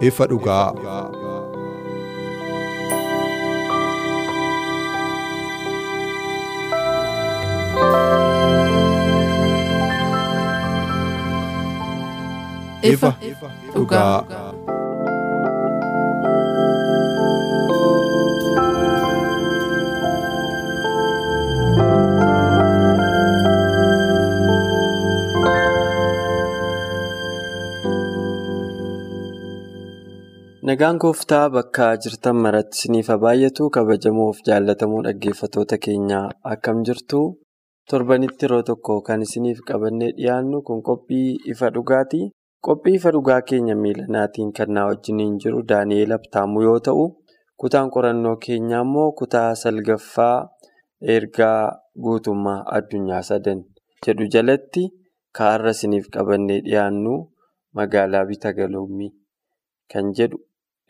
Ifa dhugaa. Ifa dhugaa. Nagaan gooftaa bakka jirtan maratti isiniif haa baay'atu kabajamoof jaallatamoo dhaggeeffattoota keenyaa akkam jirtu torbanitti yeroo tokko kan isiniif qabannee dhiyaannu kun qophii ifa dhugaati. Qophii ifa dhugaa keenya miilanaatiin kan na wajjiniin jiru Daani'eel Abtaamuu yoo ta'u, kutaan qorannoo keenyaa immoo kutaa salgaffaa ergaa guutummaa addunyaa sadan jedhu jalatti kaarra isiniif qabannee dhiyaannu magaalaa Bitagaloomii kan jedhu.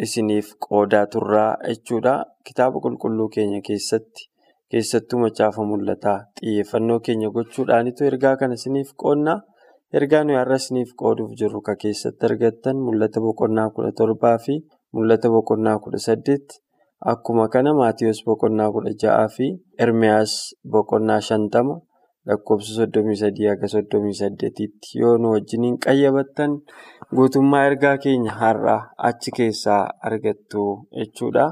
Isiniif qoodaa turraa jechuudha. Kitaaba qulqulluu keenya keessatti keessattuu macaafa mul'ataa xiyyeeffannoo keenya gochuudhaanitu ergaa kana isiniif qoonnaa. Ergaa nuyi har'a isiniif qooduuf jirru kan keessatti argattan mul'ata boqonnaa kudha torbaa fi mul'ata boqonnaa kudha saddeet akkuma kana maatiyoos boqonnaa kudha ja'aa fi ermiyaas boqonnaa shantama lakkoofsa soddomii sadii haga soddomii saddeetitti yoo nu wajjiniin qayyabattan guutummaa ergaa keenya har'a achi keessaa argattu jechuudha.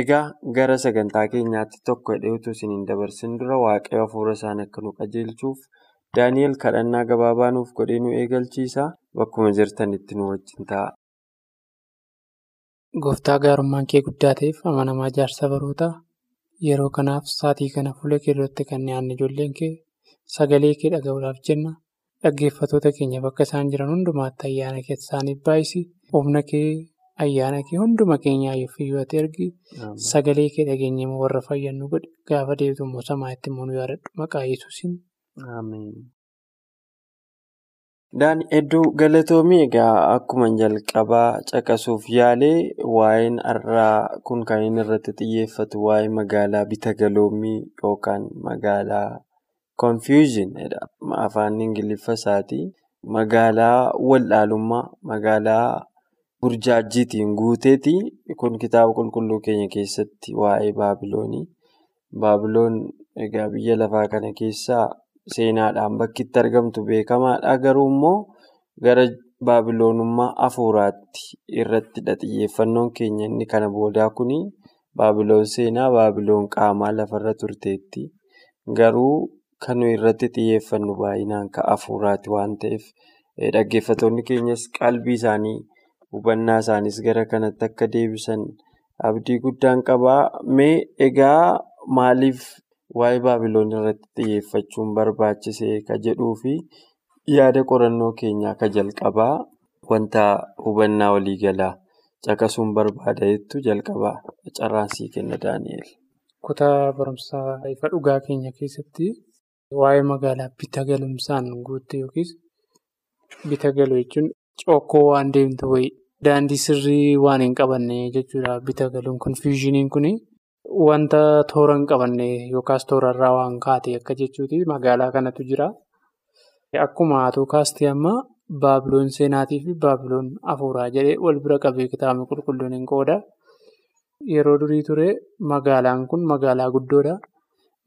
Egaa gara sagantaa keenyaatti tokko dheetu isiniin dabarsin dura waaqayyo hafuura isaan akka nu qajeelchuuf Daani'eel kadhannaa gabaabaa nuuf godhee nu eegalchiisa. Bakkuma jirtanitti nu wajjin ta'a. Gooftaa gaarummaan kee guddaa ta'eef amanamaa jaarsa barootaa yeroo kanaaf sa'aatii kana fuula kee duratti kan dhiyaanne ijoolleen kee sagalee kee dhaga'uudhaaf jenna. Dhaggeeffattoota keenya bakka isaan jiran hundumaatti ayyaana kee isaaniif baay'isi. Humna kee ayyaana kee hunduma keenyaa iyyuu ati ergi. Sagalee kee dhageenye warra fayyannu godhi. Gaafa deebitu immoo samaa'itti immoo nu yaadadhu. Maqaa Yesuusiin. Daan hedduu galatoomii egaa akkuma jalqabaa caqasuuf yaalee waa'een har'aa kun kan inni irratti xiyyeeffatu waa'ee magaalaa Bitagaloomii yookaan magaalaa Confusion afaan Ingiliffa isaati. Magaalaa waldhaalummaa, magaalaa burjaajjiitiin guuteeti. Kun kitaaba qulqulluu keenya keessatti waa'ee Baabiloonii. Baabiloon egaa biyya lafaa kana keessaa seenaadhaan bakki itti argamtu beekamaadha. Garuu immoo gara Baabiloonummaa hafuuraatti irrattidha xiyyeeffannoon keenya inni kana boodaa kuni. Baabiloon seenaa, Baabiloon qaamaa lafarra turteetti. Garuu kan nuyi irratti xiyyeeffannu baay'inaan kan hafuuraati waan ta'eef dhaggeeffattoonni keenyas qalbii isaanii hubannaa isaaniis gara kanatti akka deebisan abdii guddaan qabaa. Mee egaa maaliif waa'ee Baabiloon irratti xiyyeeffachuun barbaachisee ka jedhuu fi yaada qorannoo keenyaa ka jalqabaa wanta hubannaa waliigalaa caqasuun barbaada jettu jalqabaa carraan sii kenna Daani'eel. Kutaa barumsaa ifa dhugaa keenya keessatti waa'ee magaalaa Bitagalumsaan guutte yookiis Bitagalu jechuun cookkoo waan deemtu wayii daandii sirrii waan hin qabanne jechuudha. Bitagaluun konfiyuuziniin kuni wanta toora hin qabanne yookaas toorarraa waan kaate akka jechuuti. Magaalaa kanatu jira. Akkuma haatoo kaastee amma Baabiloon seenaatii fi Baabiloon hafuuraa jedhee wal bira qabee kitaabni qulqulluun hin qooda. Yeroo durii ture magaalaan kun magaalaa guddoodha.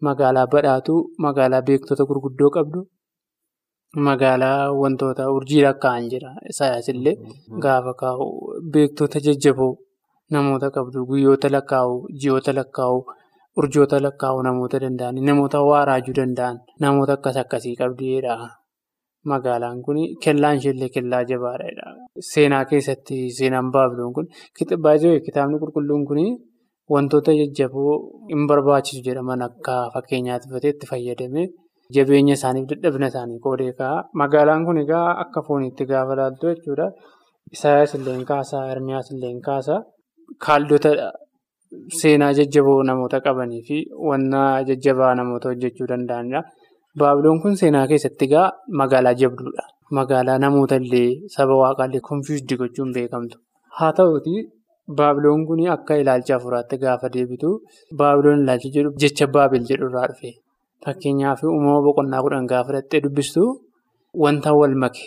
Magaalaa badhaatuu, magaalaa beektota gurguddoo qabdu, magaalaa wantoota urjii lakkaa'an jira. Isaanis illee gaafa kaa'u beektota jajjaboo namoota qabdu. Guyyoota lakkaa'u, ji'oota lakkaa'u, urjoota lakkaa'u namoota danda'an, namoota waa raajuu danda'an, namoota akkas akkasii qabdiidha. Magaalaan kun kellaan isheellee kellaa jabaadha. Seenaa keessatti seenaan baabiloon kun kitaabni qulqulluun kun wantoota jajjaboo hin barbaachisu jedhaman akka fakkeenyaatti itti fayyadamee jabeenya isaaniif dadhabina isaanii qoodee ka'a. Magaalaan kun egaa akka fooniitti gaafa ilaaltu jechuudha. Isaayaas illee kaasaa, Ermiyaas illee kaasaa kaaldota seenaa jajjaboo namoota qabanii fi wanna jajjabaa namoota hojjechuu danda'anidha. Baabiloon kun seenaa keessatti egaa magaalaa jabduudha. Magaalaa namoota illee saba waaqaallee konfiisdi gochuun beekamtu. Haa ta'uuti baabiloon kun akka ilaalcha afuraatti gaafa deebitu baabiloon ilaalcha jedhu jecha baabil jedhu irraa dhufe. Fakkeenyaaf uumama boqonnaa kudhan gaafa dhattee dubbistu wanta wal make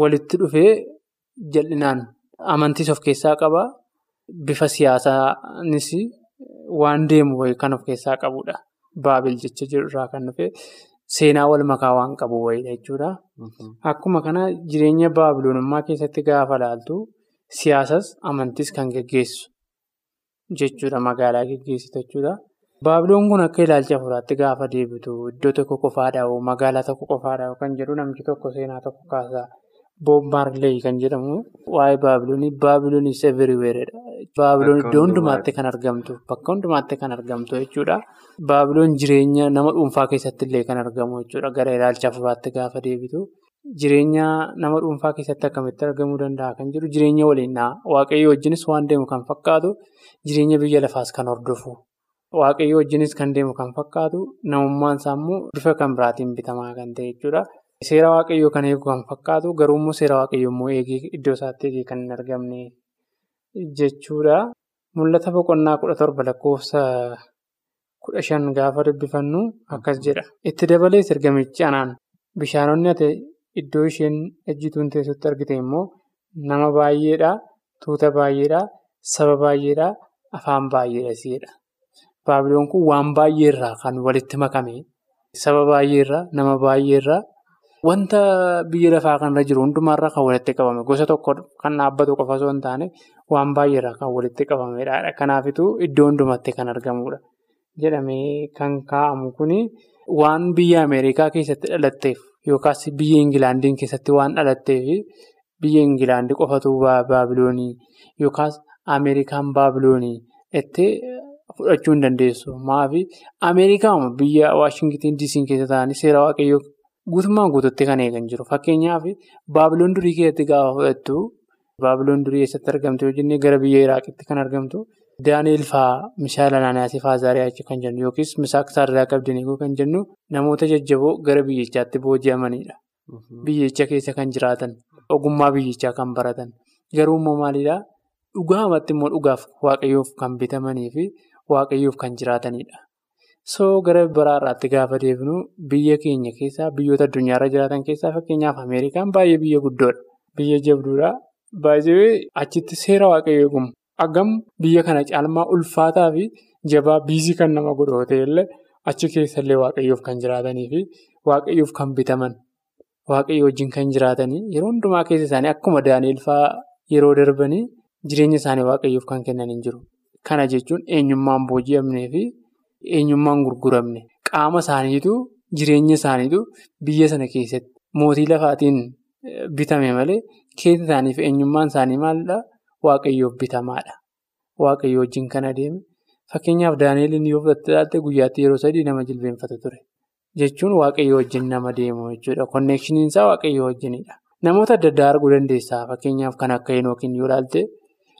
walitti dhufee jal'inaan amantiis of keessaa qaba. Bifa siyaasaanis waan deemu kan of keessaa qabudha. Baabil jecha jedhu irraa kan dhufe seenaa wal makaa waan qabu wayiidha jechuudha. Akkuma kana jireenya baabiloonummaa keessatti gaafa ilaaltu siyaasas amantiis kan geggeessu jechuudha. Magaalaa geggeessitu jechuudha. Baabiloon kun akka ilaalcha afuraatti gaafa deebitu iddoo tokko qofaadhaa magaalaa tokko qofaadhaa kan jedhu namichi tokko seenaa tokko kaasaa Boob Maarlee kan jedhamu waa'ee Baabiloonii Baabiloonis everywheeredha. Baabiloon iddoo hundumaatti kan argamtu bakka hundumaatti kan argamtu jechuudha. Baabiloon jireenya nama dhuunfaa keessatti illee kan argamu jechuudha. Gara ilaalcha afuraatti gaafa deebitu jireenya nama dhuunfaa keessatti akkamitti argamuu danda'a kan jedhu jireenya waliinaa waaqayyo wajjinis waan deemu kan fakkaatu jireenya biyya lafaas kan hordofu. Waaqayyo wajjinis kan deemu kan fakkaatu namummaan isaa immoo bifa kan biraatiin bitamaa kan ta'e jechuudha. Seera waaqayyoo kan eegu kan fakkaatu garuu immoo seera waaqayyoo immoo iddoo isaatti eegee kan hin argamne jechuudha. Mul'ata boqonnaa kudha torba lakkoofsa kudha shan gaafa dubbifannu akkas jedha. Itti dabalees ergamichi anaan bishaanonni ati iddoo isheen ejjituun teessutti argite immoo nama baay'eedha, tuuta baay'eedha, saba baay'eedha, afaan baay'eedha si'edha. Baabiloon kun waan baay'eerraa kan walitti makame saba baay'eerraa, nama baay'eerraa. Wanta biyya lafaa kanarra jiru hundumaarraa kan walitti qabame gosa tokko kan dhaabbatu qofa osoo hin taane waan baay'eerraa kan walitti qabamedha. Kanaafituu iddoo hundumatti kan argamudha. Jedhamee kan kaa'amu kuni waan biyya Ameerikaa keessatti dhalatteef yookaas biyya Ingilaandiin keessatti waan dhalatteef biyya Ingilaandii qofatu Baabiloonii yookaas Ameerikaan Baabiloonii itti fudhachuu hin dandeessu. Maafi Ameerikaan biyya Waashingitiin Diisiin keessa taa'anii seera waaqayyoo guutummaan guututti kan eegan jiru. Fakkeenyaaf Baabiloon durii keessatti gaafa fudhattu Baabiloon durii eessatti argamtu yoo jennee gara biyya Iraaqitti kan argamtu Daani'eel fa'aa Mishaal Anaanaasii fa'aa Zaariyaa kan jennu yookiis Misaaq Saardaa Qabdinii kan jennu namoota jajjaboo gara biyyichaatti booji'amanidha. Biyyicha keessa kan jiraatan ogummaa biyyichaa kan baratan garuu immoo maalidhaa dhugaamatti immoo dhugaaf waaqayyoof kan bitamanii fi waaqayyoof kan jiraatanidha. So gara biraarraatti gaafa deebinu biyya keenya keessaa biyyoota addunyaarra jiraatan keessaa fakkeenyaaf Ameerikaan baay'ee biyya guddoodha. Biyya jabduudha. Baay'ee achitti seera waaqayyoo eegumu. Hagam biyya kana caalmaa ulfaataa fi jabaa biizii kan nama godhu illee achi keessallee waaqayyoof kan jiraatanii fi waaqayyoof kan bitaman waaqayyo wajjin kan jiraatanii yeroo hundumaa keessa isaanii akkuma Daani'eel fa'aa yeroo darbanii jireenya isaanii waaqayyoof kan kennan hin. Kana jechuun eenyummaan booji'amnee fi eenyummaan gurguramne qaama isaaniitu jireenya isaaniitu biyya sana keessatti mootii lafaatiin bitame malee keessa isaanii fi eenyummaan isaanii maalidhaa? Waaqayyoof bitamaadha. Waaqayyo wajjin kan adeeme fakkeenyaaf Daani'eliin yoo fudhatte ilaalte guyyaatti yeroo sadii nama jilbeenfata ture. Jechuun waaqayyo wajjin nama deemu jechuudha. Konneekshiniin isaa waaqayyo wajjinidha. Namoota adda addaa arguu dandeessaa. Fakkeenyaaf kan akka Hinookiin yoo ilaalte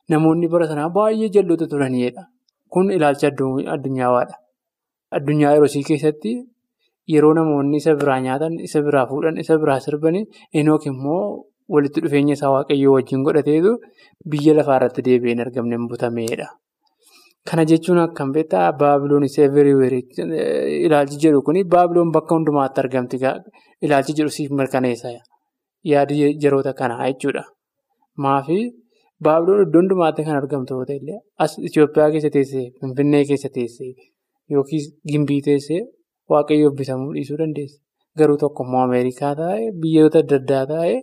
namoonni bara sanaa baay'ee jalloota turanidha. Kun ilaalcha addunyaadha. Addunyaa yeroo keessatti yeroo namoonni isa biraa nyaatan, isa biraa fuudhan, isa biraa sirban Hinook immoo walitti dhufeenya isaa waaqayyoo wajjin godhateetu biyya lafaa irratti deebi'ee hin argamne butameedha. Kana jechuun akkam beektaa Baabiloon isa ilaalchi jedhu kuni Baabiloon bakka hundumaatti argamti ilaalchi jedhu siif mirkaneessa yaada yeroota kanaa jechuudha. Maafi Baabiloon iddoo hundumaatti kan argamtu yoo ta'e as Itoophiyaa keessa teessee Finfinnee keessa teessee yookiis Gimbii teessee waaqayyoof bitamuu dhiisuu dandeessa. Garuu tokkommoo Ameerikaa taa'ee biyyoota adda addaa taa'ee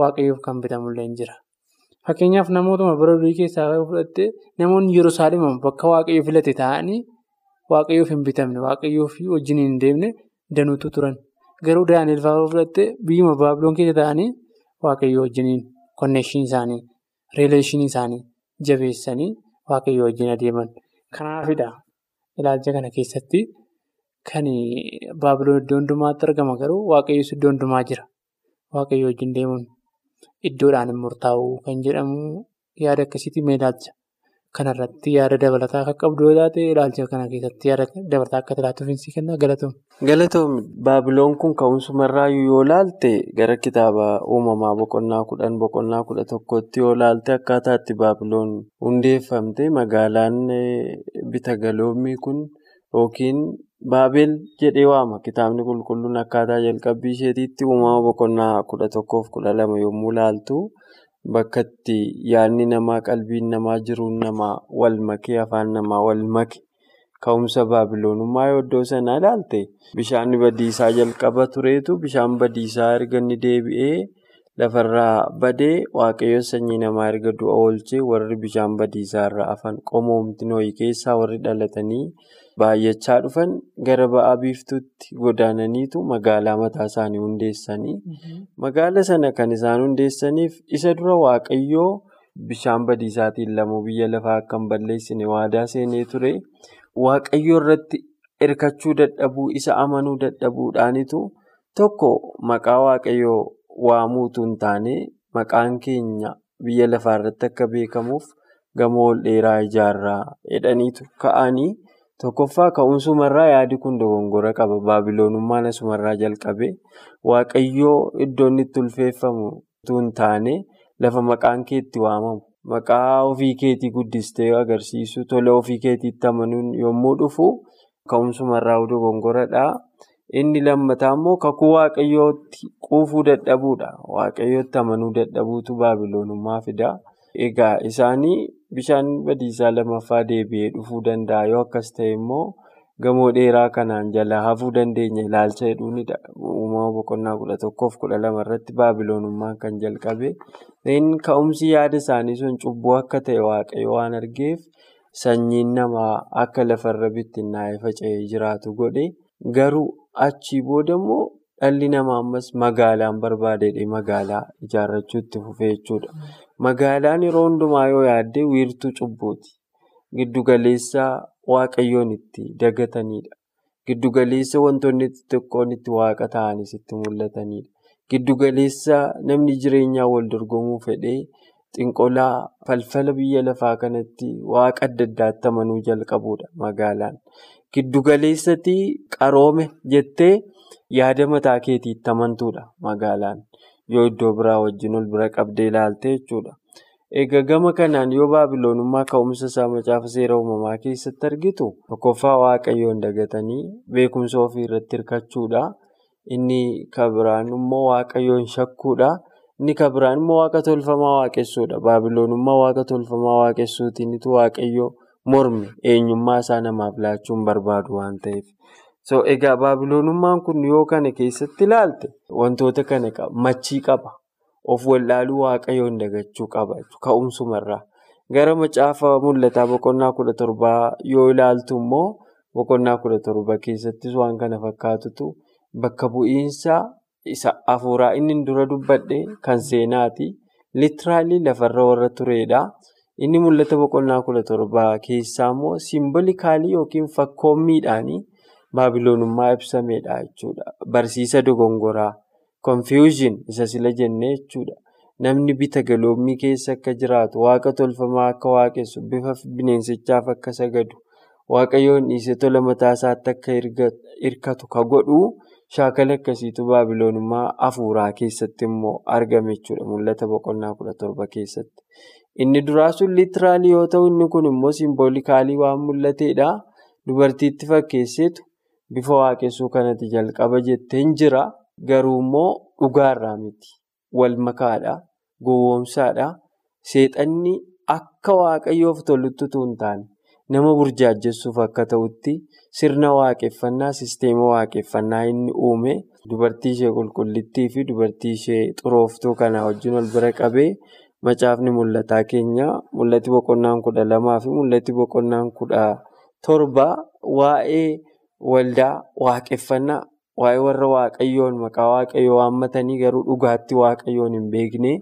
waaqayyoof kan bitamullee hin jira. Fakkeenyaaf namootuma bara durii keessaa fudhattee namoonni Yerusaalem bakka waaqayyoo filate taa'anii waaqayyoof hin bitamne waaqayyoof wajjin hin deemne danuutu turan. Garuu Daani'eel fa'aa fudhattee biyyuma Baabiloon keessa taa'anii waaqayyoo wajjiniin konnekshinii isaanii, riileeshinii isaanii jabeessanii waaqayyoo wajjin adeeman. Kanaafidha ilaalcha kana keessatti kan baabiloon iddoo hundumaatti argama garuu waaqayyoos iddoo hundumaa jira. Waaqayyo wajjin deemuun iddoodhaan hin murtaa'u kan jedhamu yaada akkasiitiin mee ilaalcha kanarratti yaada dabalataa akka qabdu yoo taate ilaalcha kana keessatti yaada dabalataa akka laattuuf si kenna galatoom. Galatoom baabiloon kun ka'umsumarraa yoo ilaalte gara kitaaba uumamaa boqonnaa kudhan boqonnaa kudha tokkotti yoo ilaalte akkaataa itti baabiloon hundeeffamte magaalaan bitagaloomii kun yookiin baabel jedhee waama kitaabni qulqulluun akkaataa jalqabbii isheetiitti uumama boqonnaa kudha tokkoof kudha lama yommuu ilaaltu. Bakka itti yaadni namaa qalbiin namaa jiruun namaa wal makee afaan namaa wal make ka'umsa baabiloonummaa yoo iddoo sana ilaalte bishaan badiisaa jalqaba tureetu bishaan badiisaa erga inni deebi'ee lafarraa badee waaqayyo sanyii namaa erga du'a oolchee warri bishaan badiisaarra afan qomoomti nooyi keessaa warri dhalatanii baay'achaa dhufan gara ba'aa biiftuutti godaananiitu magaalaa mataa isaanii hundeessanii. Magaala sana kan isaan hundeessaniif isa dura waaqayyoo bishaan badiisaatiin lamuu biyya lafaa akka hin balleessine waadaa seenee ture. Waaqayyoo irratti hirkachuu dadhabuu isa amanuu dadhabuudhaanitu tokko maqaa waaqayyoo waamuutu hin taane maqaan keenya biyya lafaa irratti akka beekamuuf gamoo ol dheeraa ijaarraa jedhaniitu ka'anii. Tokkoffaa ka'umsumarraa yaadi kun dogongora qaba. Baabiloonummaan asumarraa jalqabe waaqayyoo iddoo inni itti ulfeeffamu utuu hin taane lafa maqaan kee itti waamamu. Maqaa ofii keetii guddistee agarsiisu tola ofii keetiitti amanuun yommuu dhufu ka'umsumarraa dogongoradha. Inni lammataa immoo kakuu waaqayyootti quufuu dadhabuudha. Waaqayyootti amanuu dadhabuutu baabiloonummaa fida. Egaa isaanii bishaan badiisaa lammaffaa deebi'ee dhufuu danda'a. Yoo akkas ta'e immoo gamoo dheeraa kanaan jalaa hafuu dandeenya ilaalcha hedduunidha. Uumama boqonnaa kudha tokkoof kudha lama irratti baabiloonummaan kan jalqabe. Ka'umsi yaada isaanii sun cubbuu akka ta'e waaqayyo waan argeef sanyiin namaa akka lafarra bittinnaa'ee faca'ee jiraatu godhe. Garuu achii booda immoo dhalli namaa ammas magaalaan barbaadedhe magaalaa ijaarrachuu itti fufee jechuudha. Magaalaan yeroo hundumaa yoo yaadde wiirtuu cubbuuti. Giddugaleessa waaqayyoon itti dagatanidha. Giddugaleessa wantoonni xixiqqoon itti waaqa ta'anis itti mul'atanidha. Giddugaleessa namni jireenyaan wal dorgomuu fedhee xinqolaa falfala biyya lafaa kanatti waaqa adda addaatti amanuu jalqabudha magaalaan. Giddugaleessatti qaroome jettee yaada mataa keetiitti amantuudha magaalaan. Yoo iddoo biraa wajjin ol bira qabdee ilaalte jechuudha. Egaa gama kanaan yoo baabiloonummaa ka'umsa isaa macaafa seera uumamaa keessatti argitu tokkoffaa waaqayyoon dagatanii beekumsa ofii irratti hirkachuudha. Inni kan biraan immoo waaqayyoon shakkuudha. Inni kan biraan immoo waaqa tolfamaa waaqessuudha. Baabiloonummaa waaqa tolfamaa waaqessuutiinitu waaqayyoo morme eenyummaa isaa namaaf laachuun barbaadu waan ta'eef. So egaa baabiloonummaan kun yoo kana keessatti ilaalte wantoota kana machii qaba. Of wallaaluu waaqayyoon dagachuu qaba ka'umsumarraa. Gara macaafa mul'ataa boqonnaa kudha torbaa yoo ilaaltu immoo boqonnaa kudha torba keessattis waan kana fakkaatutu bakka bu'iinsa isa hafuuraa inni dura dubbadhe kan seenaati. Litiraalii lafarra warra turedha. Inni mul'ata boqonnaa kudha torbaa keessaa immoo simbolikaalii yookiin fakkoommiidhaanii baabiloonummaa ibsamedha jechuudha. Barsiisa dogongoraa. Konfiyuuzhin isa sila jennee jechuudha. Namni bita galoommii keessa akka jiraatu, waaqa tolfamaa akka waaqessu, bifa bineensichaaf akka sagadu, waaqayyoon dhiisee tola mataa isaatti akka hirkatu ka godhu shaakala akkasiitu baabiloonummaa hafuuraa keessatti immoo argame jechuudha. Mul'ata boqonnaa kudha torba keessatti. Inni duraa sun litiraalii yoo ta'u, inni kun immoo simbolikaalii waan mul'atedha. Dubartiitti fakkeesseetu bifa waaqessuu kanatti jalqaba jettee hin jira. Garuu immoo dhugaarraa miti. Wal makaadha. Gowwoomsaadha. Seexanni akka waaqayyoof tolutti utuu taane nama burjaajessuuf akka ta'utti sirna waaqeffannaa, sisteema waaqeffannaa inni uume dubartii ishee qulqullittii fi dubartii ishee xurooftuu kana wajjin wal bira qabee macaafni mul'ataa keenya mul'ati boqonnaan kudha lamaa fi mul'ati boqonnaan kudha torba waa'ee waldaa waaqeffannaa. Waa'ee warra waaqayyoon maqaa waaqayyoo waammatanii garuu dhugaatti waaqayyoon hin beekne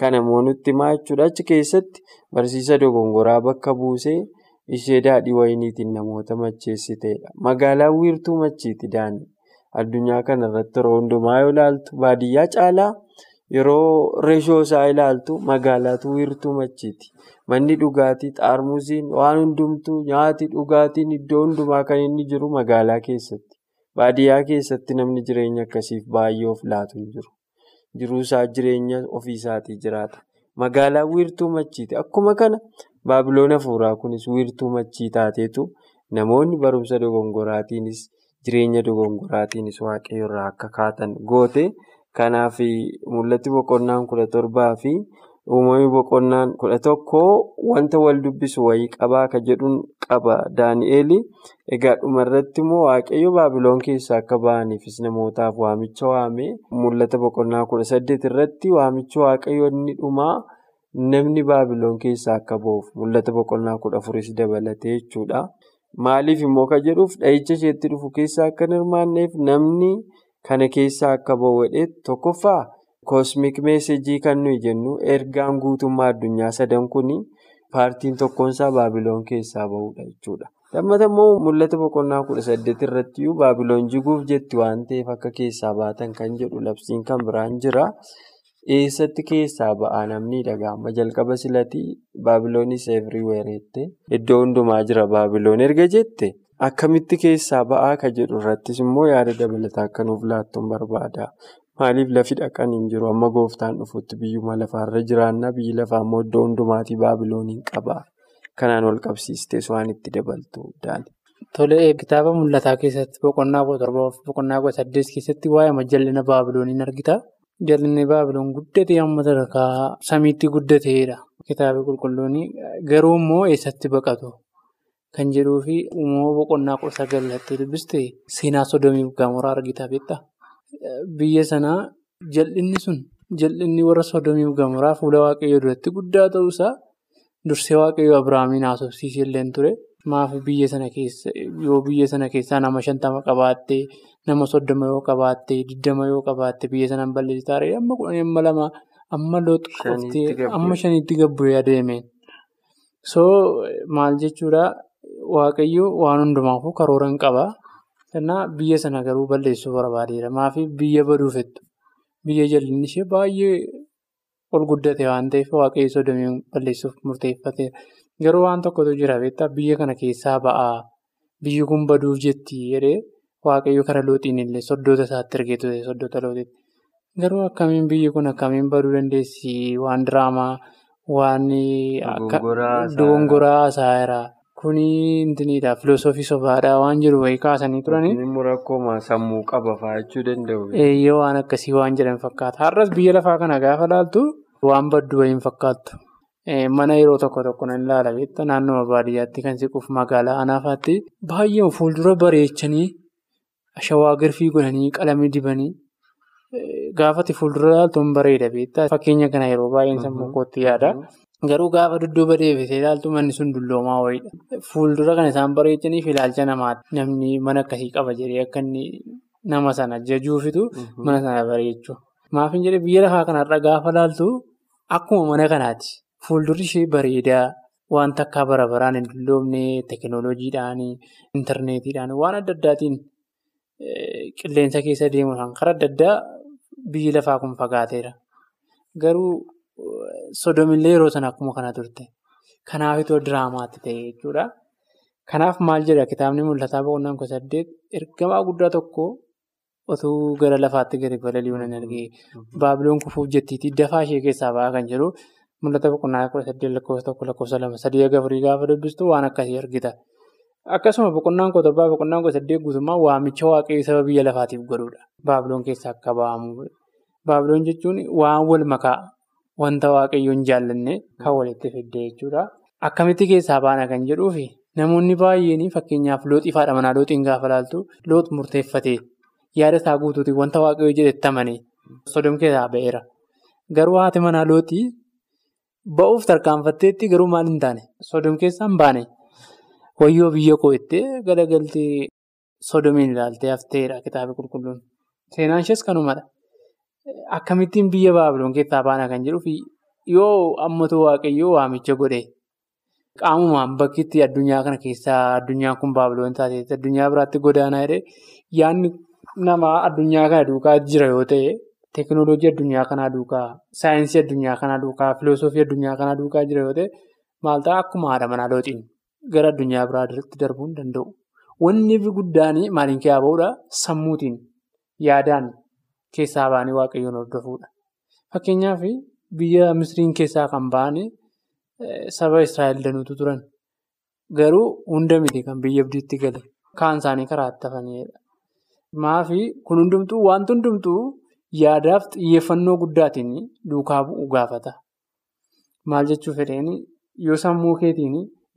kan namoonni nutti himaa jechuudha. Achi keessatti barsiisa dogongoraa bakka buusee ishee daadhii wayiniitiin namoota macheessiteedha. Magaalaan wiirtuu machiiti daandii. Addunyaa kana irratti yeroo hundumaa yoo ilaaltu baadiyyaa caalaa yeroo reeshoo isaa ilaaltu magaalaatu wiirtuu machiiti. Manni dhugaatii, xaarmuziin, waan hundumtuu, nyaati, dhugaatiin iddoo hundumaa kan inni jiru magaalaa keessatti. Baadiyyaa keessatti namni jireenya akkasiif baay'ee of laatu hin jiru. Jiruusaa jireenya ofiisaatii jiraata. Magaalaan wiirtuu machiiti. Akkuma kana baabiloon hafuuraa kunis wiirtuu machii taateetu namoonni barumsa dogongoraatiinis jireenya dogongoraatiinis waaqayyo irraa akka kaatan goote. Kanaaf mul'atti boqonnaan kudha torbaa fi uumamni boqonnaan kudha tokkoo wanta wal dubbisu wayii qabaa akka jedhuun qaba Daani'eel. Egaa dhumarratti immoo waaqayyo baabiloon keessaa akka ba'aniifis namootaaf waamicha waame mul'ata boqonnaa kudha saddeet irratti waamichi waaqayyo inni dhumaa namni baabiloon keessaa akka ba'uuf mul'ata boqonnaa kudha afuris dabalatee jechuudha. Maaliif immoo kan jedhuuf dhahicha isheetti dhufu keessaa akka hirmaanneef namni kana keessaa akka ba'u tokkoffaa koosmik meesejii kan nuyi jennu ergaan guutummaa addunyaa sadan kuni paartiin tokkoonsaa baabiloon keessaa ba'uudha jechuudha. Lammata immoo mul'ata boqonnaa kudha saddeet irratti baabiloon jiguuf jetti waan ta'eef akka keessaa baatan kan jedhu labsiin kan biraan jira. Eessatti keessaa ba'aa namni dhaga'ama jalqaba silatii baabiloonis everywhere iddoo hundumaa jira baabiloon erga jette akkamitti keessaa ba'aa ka jedhu irrattis immoo yaada dabalataa akka nuuf laattuun barbaada. Maaliif lafi dhaqan hin jiru amma gooftaan dhufutti biyyuma lafaarra jiraannaa biyyi lafaa immoo iddoo hundumaatii baabilooniin qaba. Kanaan wal qabsiistees waan itti dabaltu daali. Tolee kitaaba mul'ataa keessatti boqonnaa kudha torbaa fi boqonnaa kudha saddeet keessatti waa'ee jallina baabilooniin argita. Jallinni baabiloon guddatee amma sadarkaa samiitti guddateedha. Kitaaba qulqulluun garuu immoo eessatti baqatu kan jedhuu fi uumama boqonnaa kudha sagalatti dubbiste seenaa sodomii gamoraa argita beektaa? Biyya sanaa jal'inni sun jal'inni warra sodomii gamoraa fuula waaqayyoo duratti guddaa ta'uusaa dursee waaqayyoo Abiraamiin haasofsiisee illee ture. Maaf biyya sana keessa yoo biyya sana keessaa nama shantama qabaattee nama soddoma yoo qabaattee digdama yoo qabaatte biyya sanaan balleessitaa ta'ee amma kudhanii amma lama amma looxxooftee amma shaniitti gabbu'ee adeemeen. So maal jechuudha waaqayyo waan hundumaafuu karoora hin qabaa. Kanaaf biyya sana garuu balleessuu barbaadeera. Maafi biyya baduufettu biyya jallinni ishee baay'ee ol guddate waan ta'eef waaqayyo sodomii balleessuuf murteeffateera. Garuu waan tokkotu jira beektaa biyya kana keessaa ba'aa biyyi kun baduuf jetti jedhee waaqayyo kara looxiin illee soddoota isaatti ergee ture soddoota looxiitti. Garuu akkamiin biyyi kun akkamiin baduu dandeessi waan diraamaa waan dogongoraa haasa'eera. Kuni intiniidha filosoofii sobaadhaa waan jiru wayii kaasanii turanii. Inni rakkoo sammuu qaba fa'aa jechuu danda'u. Eeyyee waan akkasii waan jedhan fakkaata. Har'as biyya lafaa kana gaafa laaltu waan baddu wayii hin fakkaattu. Mana yeroo tokko tokko nan ilaala beektaa naannoo baadiyyaatti kan siquuf magaalaa anaafaatti baay'ee fuuldura bareechanii shawaa garfii godhanii qalamii dibanii gaafati fuuldura ilaaltu hin bareeda beektaa. Fakkeenya kana yeroo baay'een sammuu kootti yaada. Garuu gaafa dudduuba deebitee ilaaltu manni sun dulloomaa wayiidha. Fuuldura kan isaan bareechaniif ilaalcha namaati. Namni mana akkasii qaba jedhee akka inni nama sana jajuufitu mana sana bareechu. Maaf hin biyya lafaa kanarra gaafa ilaaltu akkuma mana kanaati. Fuuldurri ishee bareedaa wanta akka bara baraan hin dulloomne teekinooloojiidhaan intarneetiidhaan waan adda addaatiin qilleensa keessa deemuudhaan karaa adda addaa biyyi lafaa kun fagaateera. Garuu sodomillee yeroo sana akkuma kana turte. Kanaaf itoo diraamaatti ta'e jechuudha. Kanaaf maal jedha kitaabni mul'ataa boqonnaan kudha saddeet ergamaa guddaa tokko otuu gara lafaatti gadi balali'uun hin argee baabiloon kufuuf jettiitii dafaa ishee keessaa ba'aa kan jedhu mul'ata boqonnaa kudha saddeet lakkoofsa tokko lakkoofsa lama sadii agafurii gaafa dubbistu waan akkasii argita. Akkasuma boqonnaan kudha torbaa boqonnaan kudha saddeet guutummaa waamicha waaqayyoo saba biyya lafaatiif godhudha. Baabiloon keessaa akka ba'amu. Baabiloon jechuun waan wal makaa wanta waaqayyoon jaallanne kan walitti fidde jechuudha. Akkamitti keessaa baana kan jedhuufi namoonni baay'een fakkeenyaaf looxii faadha manaa looxiin gaafa laaltu loox murteeffatee yaada isaa guutuutiin wanta waaqayyoo jedhetti amane sodom keessaa ba'eera. Garuu haati manaa looxii ba'uuf tarkaanfatteetti garuu maal hin taane sodom keessaa hin baane wayyoo biyya koo ittee galagaltee sodomiin ilaaltee hafteedha kitaaba qulqulluun. Seenaan ishees kanumadha. Akkamittiin biyya baabiloon keessaa baana kan jedhuufi yoo ammatu waaqayyoo waamicha godhe qaamumaan bakki addunyaa kana keessaa addunyaan kun baabiloon taateetti addunyaa biraatti godaanaa jedhee yaadni namaa addunyaa kana duukaa jira yoo ta'e teekinooloojii addunyaa kanaa duukaa saayinsii addunyaa kanaa duukaa filoosofii addunyaa kanaa duukaa jira yoo ta'e maal ta'a akkuma haadha manaa looxiin gara addunyaa biraatti darbuu hin danda'u. Wanni guddaan maaliin kee ba'uudha sammuutiin yaadaan keessaa ba'anii waaqayyoon hordofuudha. Fakkeenyaaf biyya misiriin keessaa kan ba'an saba Israa'el danuutu turan. Garuu hunda miti kan biyya abdiitti gale. Kaan isaanii karaa itti hafanidha. Maafi kun hundumtuu wanti hundumtuu yaadaaf xiyyeeffannoo guddaatiin duukaa bu'u gaafata. Maal jechuu fedheen yoo sammuu keetiin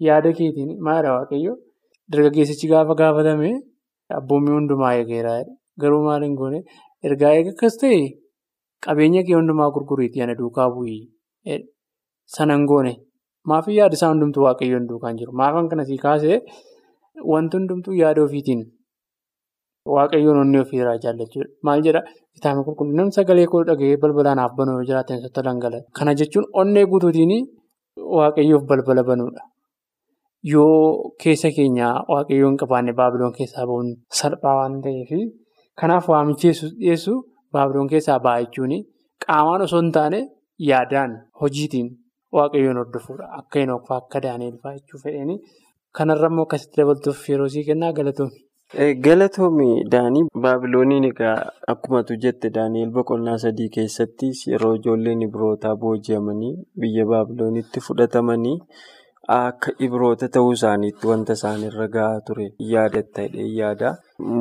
yaada keetiin maalidha waaqayyo dargaggeessichi gaafa gaafatame abboommii hundumaa eegeera. Garuu maal hin goone ergaa eega akkas ta'e qabeenya kee hundumaa gurguriitii ana duukaa bu'ii sana hin goone. Maafi yaada isaa hundumtuu waaqayyoon duukaan jiru. Maafan kana sii kaasee wanti hundumtuu yaada ofiitiin waaqayyoon onnee ofiirraa jaallachuudha. Maal jedhaa kitaaba qulqulluun sagalee koo dhaga'ee balbala naaf banuu yoo jiraatan sotta dhangala'e. Kana jechuun onnee guutuutiin waaqayyoof balbala banuudha. Yoo keessa keenya waaqayyoon qabaanne baabiloon keessaa bahuun salphaa waan ta'eef kanaaf waamichi dhiyeessu baabiloon keessaa ba'a jechuun qaamaan osoo hin taane yaadaan hojiitiin waaqayyoon hordofuudha. Akka hin oofaa akka daaneel fa'aa jechuu fedheen kanarra immoo akkasitti dabaltuuf yeroo sii kennaa galatoomi. Galatoomi Daanii Baabilooniin egaa akkuma tu jette Daani'eel boqonnaa sadii keessatti yeroo ijoolleen Ibrootaa booji'amanii biyya Baabiloonitti fudhatamanii akka Ibroota ta'uu isaaniitti wanta isaanirra gahaa ture yaadatta hidhee yaada.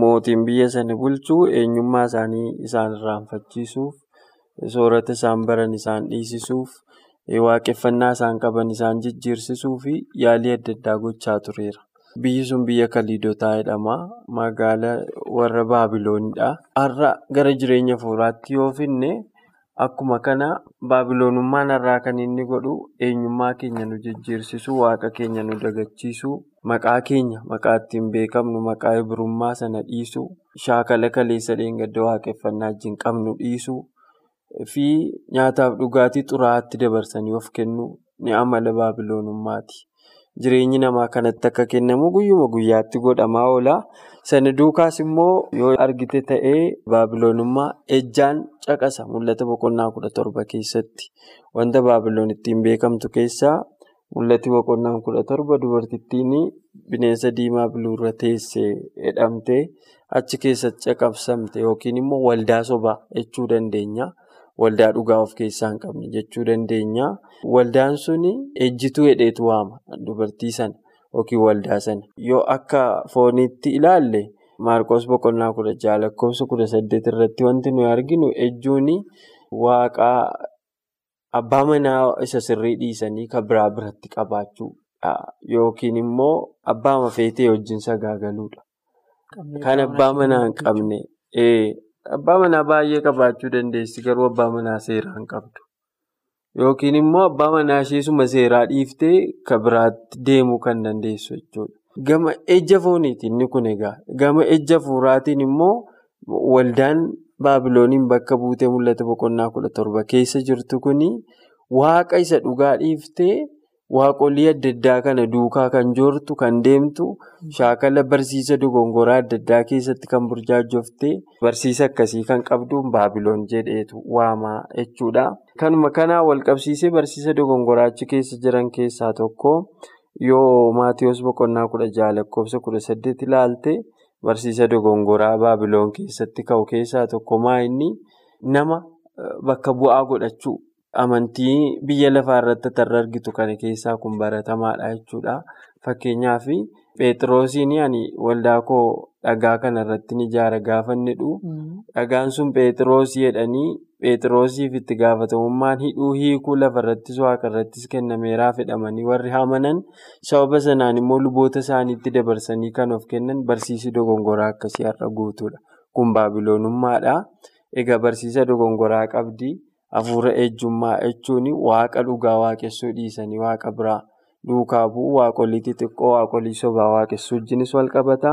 Mootiin biyya sana bulchuu eenyummaa isaanii isaan irraanfachiisuuf soorata isaan baran isaan dhiisisuuf waaqeffannaa isaan qaban isaan jijjiirsisuu fi yaalii adda addaa gochaa tureera. Biyyi sun biyya Kaliidotaa jedhama. Magaalaa warra Baabiloonidha. Har'a gara jireenya fuulaatti yoo finne akkuma kana Baabiloonummaan har'aa kan inni godhu eenyummaa keenya nu jijjiirsisu, waaqa keenya nu dagachiisu, maqaa keenya maqaa ittiin beekamnu, maqaa ibrummaa sana dhiisu, shaakala kaleessa dheengadda waaqeffannaa wajjin qabnu dhiisu fi nyaataaf dhugaatii xuraa'aatti dabarsanii of kennu ni amala Baabiloonummaati. Jireenyi namaa kanatti akka kennamu guyyuma guyyaatti godhamaa oola. Sana duukaas immoo yoo argite ta'ee baabiloonummaa ejjaan caqasa mul'ata boqonnaa kudha torba keessatti. Wanta baabiloon ittiin beekamtu keessaa mul'ati boqonnaan kudha torba dubartittiin bineensa diimaa biluurra teessee jedhamtee achi keessatti caqabsamte yookiin immoo waldaa sobaa jechuu dandeenya. Waldaa dhugaa of keessaa hin qabne jechuu dandeenya. Waldaan suni ejjituu hedheetu waama dubartii sana yookiin waldaa sana. Yoo akka fooniitti ilaalle Maarqos boqonnaa kudha jaha lakkoofsa kudha saddeet irratti wanti nuyi arginu ejjuun waaqaa abbaa manaa isa sirrii dhiisanii kan biraa biratti qabaachuudha. Yookiin immoo abbaa mafeetee wajjin sagaagaluudha. Kan abbaa manaa hin qabne. Abbaa manaa baay'ee qabaachuu dandeessi garuu abbaa manaa seeraa hin qabdu. Yookiin immoo abbaa manaa isheesuma seeraa dhiiftee kan biraatti deemuu kan dandeessu jechuudha. Gama ejja fooniitiin inni kun egaa gama ejja fuuraatiin immoo waldaan baabilooniin bakka buutee mul'ata boqonnaa kudha torba keessa jirtu kuni waaqa isa dhugaa dhiiftee waaqolii adda addaa kana duukaa kan joortu kan deemtu shaakala barsiisa dogongoraa adda addaa keessatti kan burjaajoftee barsiisa akkasii kan qabdu baabiloon jedheetu waamaa jechuudha. Kanuma kanaa walqabsiisee barsiisa dogongoraa achi keessa jiran keessaa tokko yoo maatiyoos boqonnaa kudha jaha lakkoofsa kudha saddeet ilaalte barsiisa dogongoraa baabiloon keessatti ka'u keessaa tokko maa inni nama bakka bu'aa godhachuu. Amantii biyya lafaa irratti tarra argitu kana keessaa kun baratamaadha jechuudha. Fakkeenyaaf Pheexroosiin ani waldaa koo dhagaa kana irratti ni ijaara gaafa inni hidhu dhagaan sun Pheexroosii jedhanii Pheexroosiif itti gaafatamummaan hidhuu hiikuu lafa irrattis waaqa irrattis kennameeraa fedhamanii warri amanan sababa sanaan immoo luboota isaaniitti dabarsanii kan of kennan barsiisi dogongoraa akkasii har'a guutuudha. Kun baabiloonummaadha. Egaa barsiisa dogongoraa qabdi. Hafuura ejjummaa jechuun waaqa dhugaa waaqessuu dhiisanii waaqa biraa duukaa bu'u waaqolii xixiqqoo waaqolii sobaa waaqessuu wajjinis wal qabata.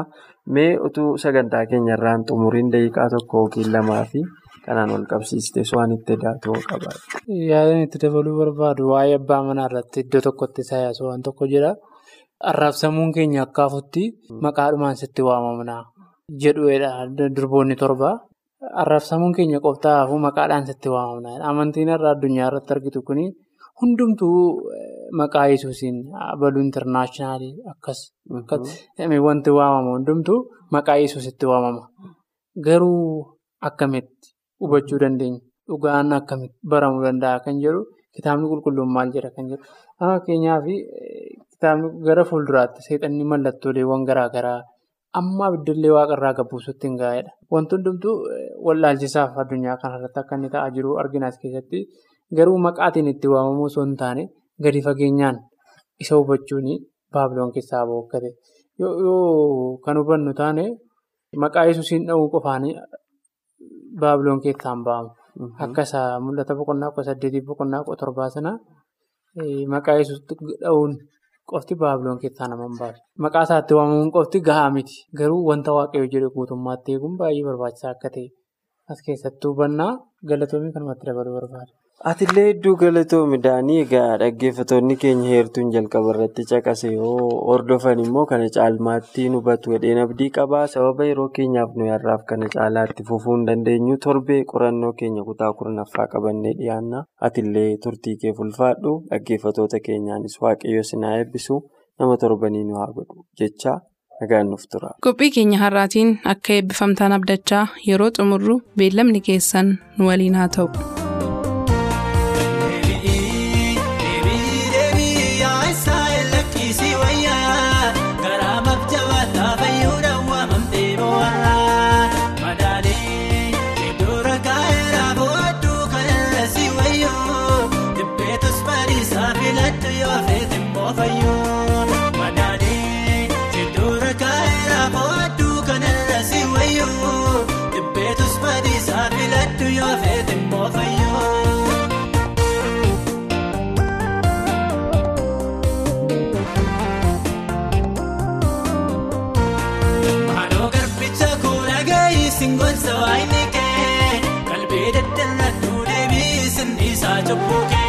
Mee utuu sagantaa keenya irraan xumuriin daqiiqaa tokko yookiin lamaa fi kanaan wal qabsiistee waan itti daatoo qabaate. Yaadaan itti dabaluu barbaadu waa'ee abbaa manaa irratti iddoo tokkotti isaa yaasuu waan tokko jira. Arraabsamuun keenya akka hafutti maqaadhumaan sitti waamamna jedhuudha durboonni torba. Arraabsamuun keenya qoftaa hafuu maqaadhaan sitti waamamna. Amantiin irraa addunyaa irratti argitu kuni hundumtuu maqaa yesuusiin baluu intarnaashinaali akkas wanti waamamu hundumtuu maqaa yesuusitti waamama. Garuu akkamitti hubachuu dandeenya? Dhugaan akkamitti baramuu danda'a kan jedhu kitaabni qulqulluun maal jedha kan jedhu. Fakkeenyaaf kitaabni gara fuulduraatti seexanni mallattooleewwan garaagaraa amma abidda waaqarraa gabbuusutti hin gaa'edha. Wanti hundumtuu wallaalchisaaf addunyaa kanarratti akka inni ta'aa jiru arginaas keessatti garuu maqaatiin itti waamamuu osoo hin taane gadi fageenyaan isa hubachuun baabiloon keessaa bahu akka ta'e. Yoo kan hubannu taane maqaa yesuusiin dha'uu qofaan baabiloon keessaa hin bahamu. Akka isaa mul'ata boqonnaa kudha saddeetiif boqonnaa kudha torbaa sana maqaa yesuusitti dha'uun qofti baabiloon keessaa nama hin baasu. Maqaa isaatti waamamuun qofti gahaa miti. Garuu wanta waaqayyo jedhe guutummaatti eeguun baay'ee barbaachisaa akka ta'e as keessatti hubannaa galatoomii kanumatti dabaluu barbaada. Atillee hedduu galatoomi daanii egaa dhaggeeffattoonni keenya heertuun jalqaba irratti caqase yoo hordofan immoo kana caalmaatti hubatu jedheen abdii qabaa sababa yeroo keenyaaf nuyi har'aaf kana caalaatti fufuu hin dandeenyu. Torbee qorannoo keenya kutaa kurnaffaa qabannee dhiyaanna. Atillee turtii kee ulfaadhu dhaggeeffattoota keenyaanis waaqayyo sinaa eebbisu. Nama torbanii nu haa godhu jecha. Qophii keenya har'aatiin akka eebbifamtaan abdachaa yeroo xumurru beellamni keessan nu waliin haa ta'u. Isaa cubbuu